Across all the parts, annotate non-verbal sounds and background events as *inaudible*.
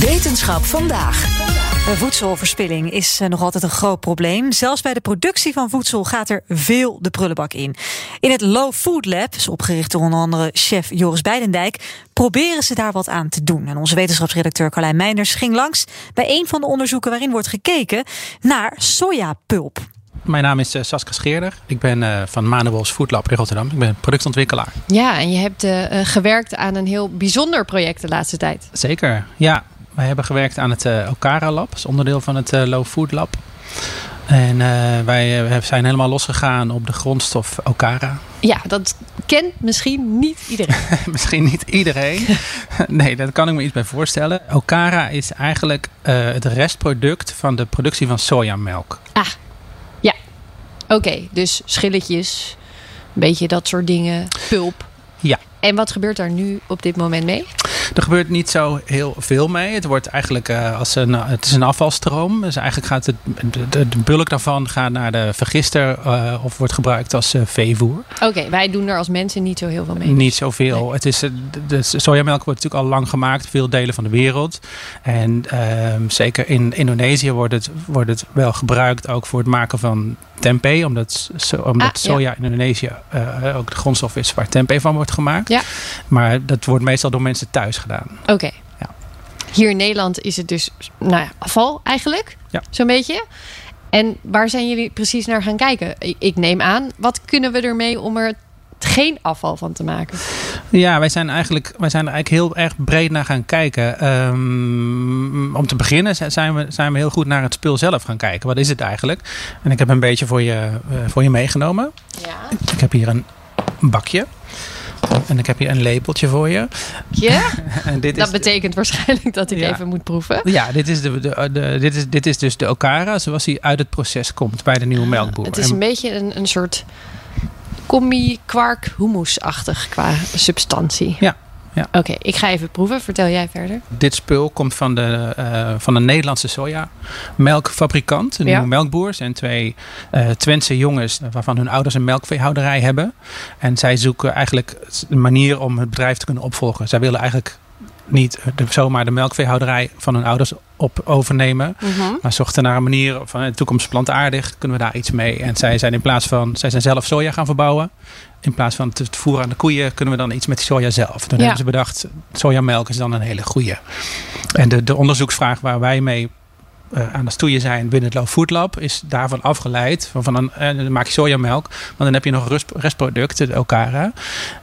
Wetenschap vandaag. Voedselverspilling is eh, nog altijd een groot probleem. Zelfs bij de productie van voedsel gaat er veel de prullenbak in. In het Low Food Lab, is opgericht door onder andere chef Joris Beidendijk, proberen ze daar wat aan te doen. En onze wetenschapsredacteur Carlijn Meinders ging langs bij een van de onderzoeken waarin wordt gekeken naar sojapulp. Mijn naam is uh, Saskia Scheerder. Ik ben uh, van Manuals Food Lab in Rotterdam. Ik ben productontwikkelaar. Ja, en je hebt gewerkt aan een heel bijzonder project de laatste tijd. Zeker, ja. Wij hebben gewerkt aan het Okara Lab. Is onderdeel van het Low Food Lab. En wij zijn helemaal losgegaan op de grondstof Okara. Ja, dat kent misschien niet iedereen. *laughs* misschien niet iedereen. *laughs* nee, daar kan ik me iets bij voorstellen. Okara is eigenlijk het restproduct van de productie van sojamelk. Ah, ja. Oké, okay, dus schilletjes, een beetje dat soort dingen, pulp. Ja. En wat gebeurt daar nu op dit moment mee? Er gebeurt niet zo heel veel mee. Het wordt eigenlijk uh, als een, het is een afvalstroom. Dus eigenlijk gaat het, de, de bulk daarvan gaat naar de vergister uh, of wordt gebruikt als uh, veevoer. Oké, okay, wij doen er als mensen niet zo heel veel mee. Niet zoveel. Nee. Het is, de sojamelk wordt natuurlijk al lang gemaakt, veel delen van de wereld. En zeker in Indonesië wordt het, wordt het wel gebruikt ook voor het maken van tempeh. Omdat, omdat ah, soja ja. in Indonesië ook de grondstof is waar tempeh van wordt gemaakt. Ja. Maar dat wordt meestal door mensen thuis gedaan. Oké. Okay. Ja. Hier in Nederland is het dus nou ja, afval eigenlijk. Ja. Zo'n beetje. En waar zijn jullie precies naar gaan kijken? Ik neem aan, wat kunnen we ermee om er geen afval van te maken? Ja, wij zijn eigenlijk, wij zijn er eigenlijk heel erg breed naar gaan kijken. Um, om te beginnen zijn we, zijn we heel goed naar het spul zelf gaan kijken. Wat is het eigenlijk? En ik heb een beetje voor je, uh, voor je meegenomen. Ja. Ik heb hier een bakje. En ik heb hier een lepeltje voor je. Ja? *laughs* en dit dat is betekent waarschijnlijk dat ik Ja. even moet proeven. Ja, dit is, de, de, de- dit, is, dit is dus de Okara zoals die uit het proces komt bij de nieuwe melkboer. Het is En- een beetje een, een soort combi kwark hummusachtig qua substantie. Ja, ja. Oké, ik ga even proeven. Vertel jij verder. Dit spul komt van, de, eh, van een Nederlandse sojamelkfabrikant. Een Ja. nieuwe melkboer. zijn twee eh Twentse jongens waarvan hun ouders een melkveehouderij hebben. En zij zoeken eigenlijk een manier om het bedrijf te kunnen opvolgen. Zij willen eigenlijk niet de, zomaar de melkveehouderij van hun ouders op overnemen. Maar zochten naar een manier van de toekomst plantaardig. Kunnen we daar iets mee? En zij zijn in plaats van, zij zijn zelf soja gaan verbouwen. In plaats van het voeren aan de koeien, kunnen we dan iets met die soja zelf. Toen Ja. hebben ze bedacht, sojamelk is dan een hele goede. En de, de onderzoeksvraag waar wij mee eh, aan het stoeien zijn binnen het Low Food Lab is daarvan afgeleid. Van, van een, eh, dan maak je sojamelk, maar dan heb je nog een rust- restproduct, de Okara.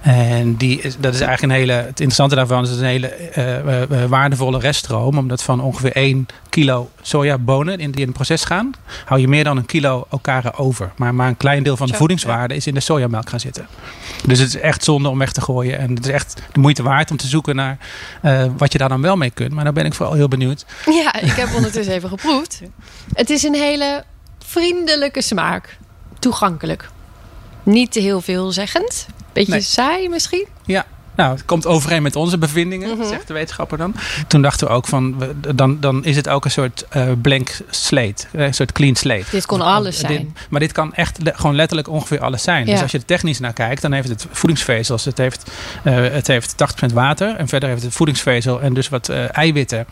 En die is, dat is eigenlijk een hele, het interessante daarvan is het een hele eh, waardevolle reststroom. Omdat van ongeveer 1 kilo sojabonen in die in het proces gaan, hou je meer dan een kilo Okara over. Maar, maar een klein deel van de Zo, voedingswaarde is in de sojamelk gaan zitten. Dus het is echt zonde om weg te gooien. En het is echt de moeite waard om te zoeken naar eh, wat je daar dan wel mee kunt. Maar dan ben ik vooral heel benieuwd. Ja, ik heb ondertussen even geproefd. Het is een hele vriendelijke smaak. Toegankelijk. Niet te heel veelzeggend. Beetje Nee. saai misschien. Ja, nou, het komt overeen met onze bevindingen, Mhm. zegt de wetenschapper dan. Toen dachten we ook van, dan, dan is het ook een soort eh, blank slate. eh, Een soort clean slate. Dit kon alles Dit- zijn. maar dit kan echt le- gewoon letterlijk ongeveer alles zijn. Ja. Dus als je er technisch naar kijkt, dan heeft het voedingsvezels. Het heeft, eh, het heeft 80% water. En verder heeft het voedingsvezel en dus wat eiwitten,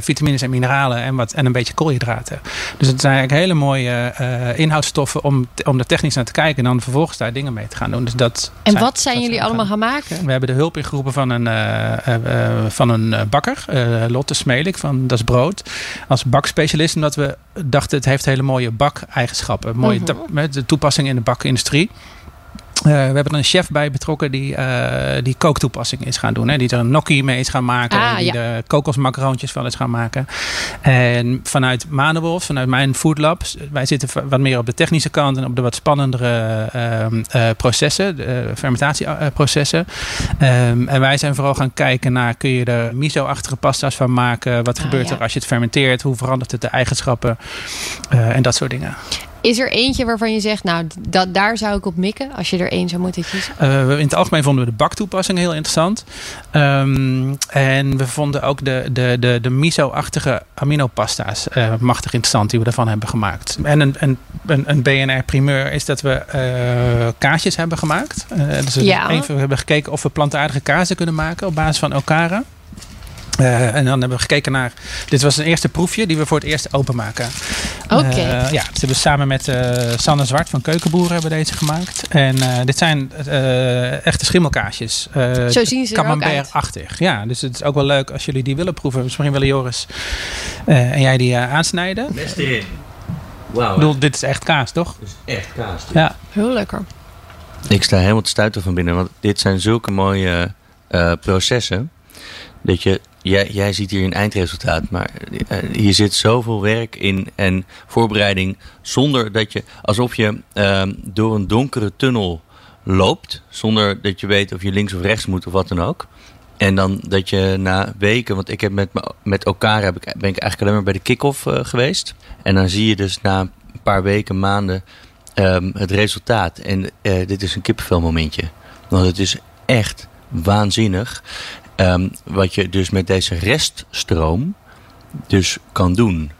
vitamines en mineralen en, wat, en een beetje koolhydraten. Dus het zijn eigenlijk hele mooie inhoudstoffen om, om er technisch naar te kijken. En dan vervolgens daar dingen mee te gaan doen. Dus dat En zijn- wat zijn dat jullie allemaal gaan maken? We hebben de hulp ingeroepen van een, eh, eh, eh, van een bakker, Lotte Smelik van Das Brood. Als bakspecialist, omdat we dachten het heeft hele mooie bakeigenschappen. Mooie Mhm. met de toepassing in de bakindustrie. We hebben een chef bij betrokken die, uh, die kooktoepassing is gaan doen. Hè? Die er een gnocchi mee is gaan maken. Ah, die ja. de kokosmacaroontjes van is gaan maken. En vanuit Manenwolf, vanuit mijn Food Lab, wij zitten wat meer op de technische kant en op de wat spannendere uh, processen, de fermentatieprocessen. Um, en wij zijn vooral gaan kijken naar, kun je er miso-achtige pasta's van maken? Wat Ah, gebeurt ja. er als je het fermenteert? Hoe verandert het de eigenschappen? Uh, en dat soort dingen. Is er eentje waarvan je zegt, nou, dat, daar zou ik op mikken als je er één zou moeten kiezen? Uh, in het algemeen vonden we de baktoepassing heel interessant. Um, en we vonden ook de, de, de, de miso-achtige aminopasta's uh, machtig interessant die we daarvan hebben gemaakt. En een, een, een, een BNR-primeur is dat we uh, kaasjes hebben gemaakt. dus ja. even, we hebben gekeken of we plantaardige kazen kunnen maken op basis van Okara. Uh, en dan hebben we gekeken naar. Dit was een eerste proefje die we voor het eerst openmaken. Oké. Okay. Uh, ja, dus hebben we samen met uh, Sanne Zwart van Keukenboeren hebben deze gemaakt. En dit zijn echte schimmelkaasjes. Zo zien ze er ook uit. Camembert-achtig. Ja, dus het is ook wel leuk als jullie die willen proeven. Misschien willen Joris en jij die aansnijden. Best erin. Wauw. Ik bedoel, dit is echt kaas, toch? Dit is echt kaas. Dit. Ja. Heel lekker. Ik sta helemaal te stuiten van binnen, want dit zijn zulke mooie processen. Dat je Jij, ziet hier een eindresultaat, maar uh, hier zit zoveel werk in en voorbereiding zonder dat je, alsof je uh, door een donkere tunnel loopt, zonder dat je weet of je links of rechts moet of wat dan ook. En dan dat je na weken, want ik heb met, met elkaar heb ik, ben ik eigenlijk alleen maar bij de kick-off uh, geweest. En dan zie je dus na een paar weken, maanden um, het resultaat. En uh, dit is een kippenvelmomentje. Want het is echt waanzinnig. Um, wat je dus met deze reststroom dus kan doen.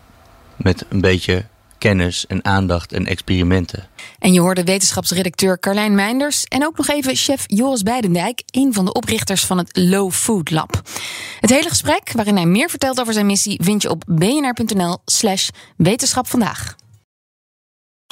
Met een beetje kennis en aandacht en experimenten. En je hoorde wetenschapsredacteur Carlijn Meinders en ook nog even chef Joris Beidendijk, een van de oprichters van het Low Food Lab. Het hele gesprek, waarin hij meer vertelt over zijn missie, vind je op bnr.nl/slash wetenschap vandaag.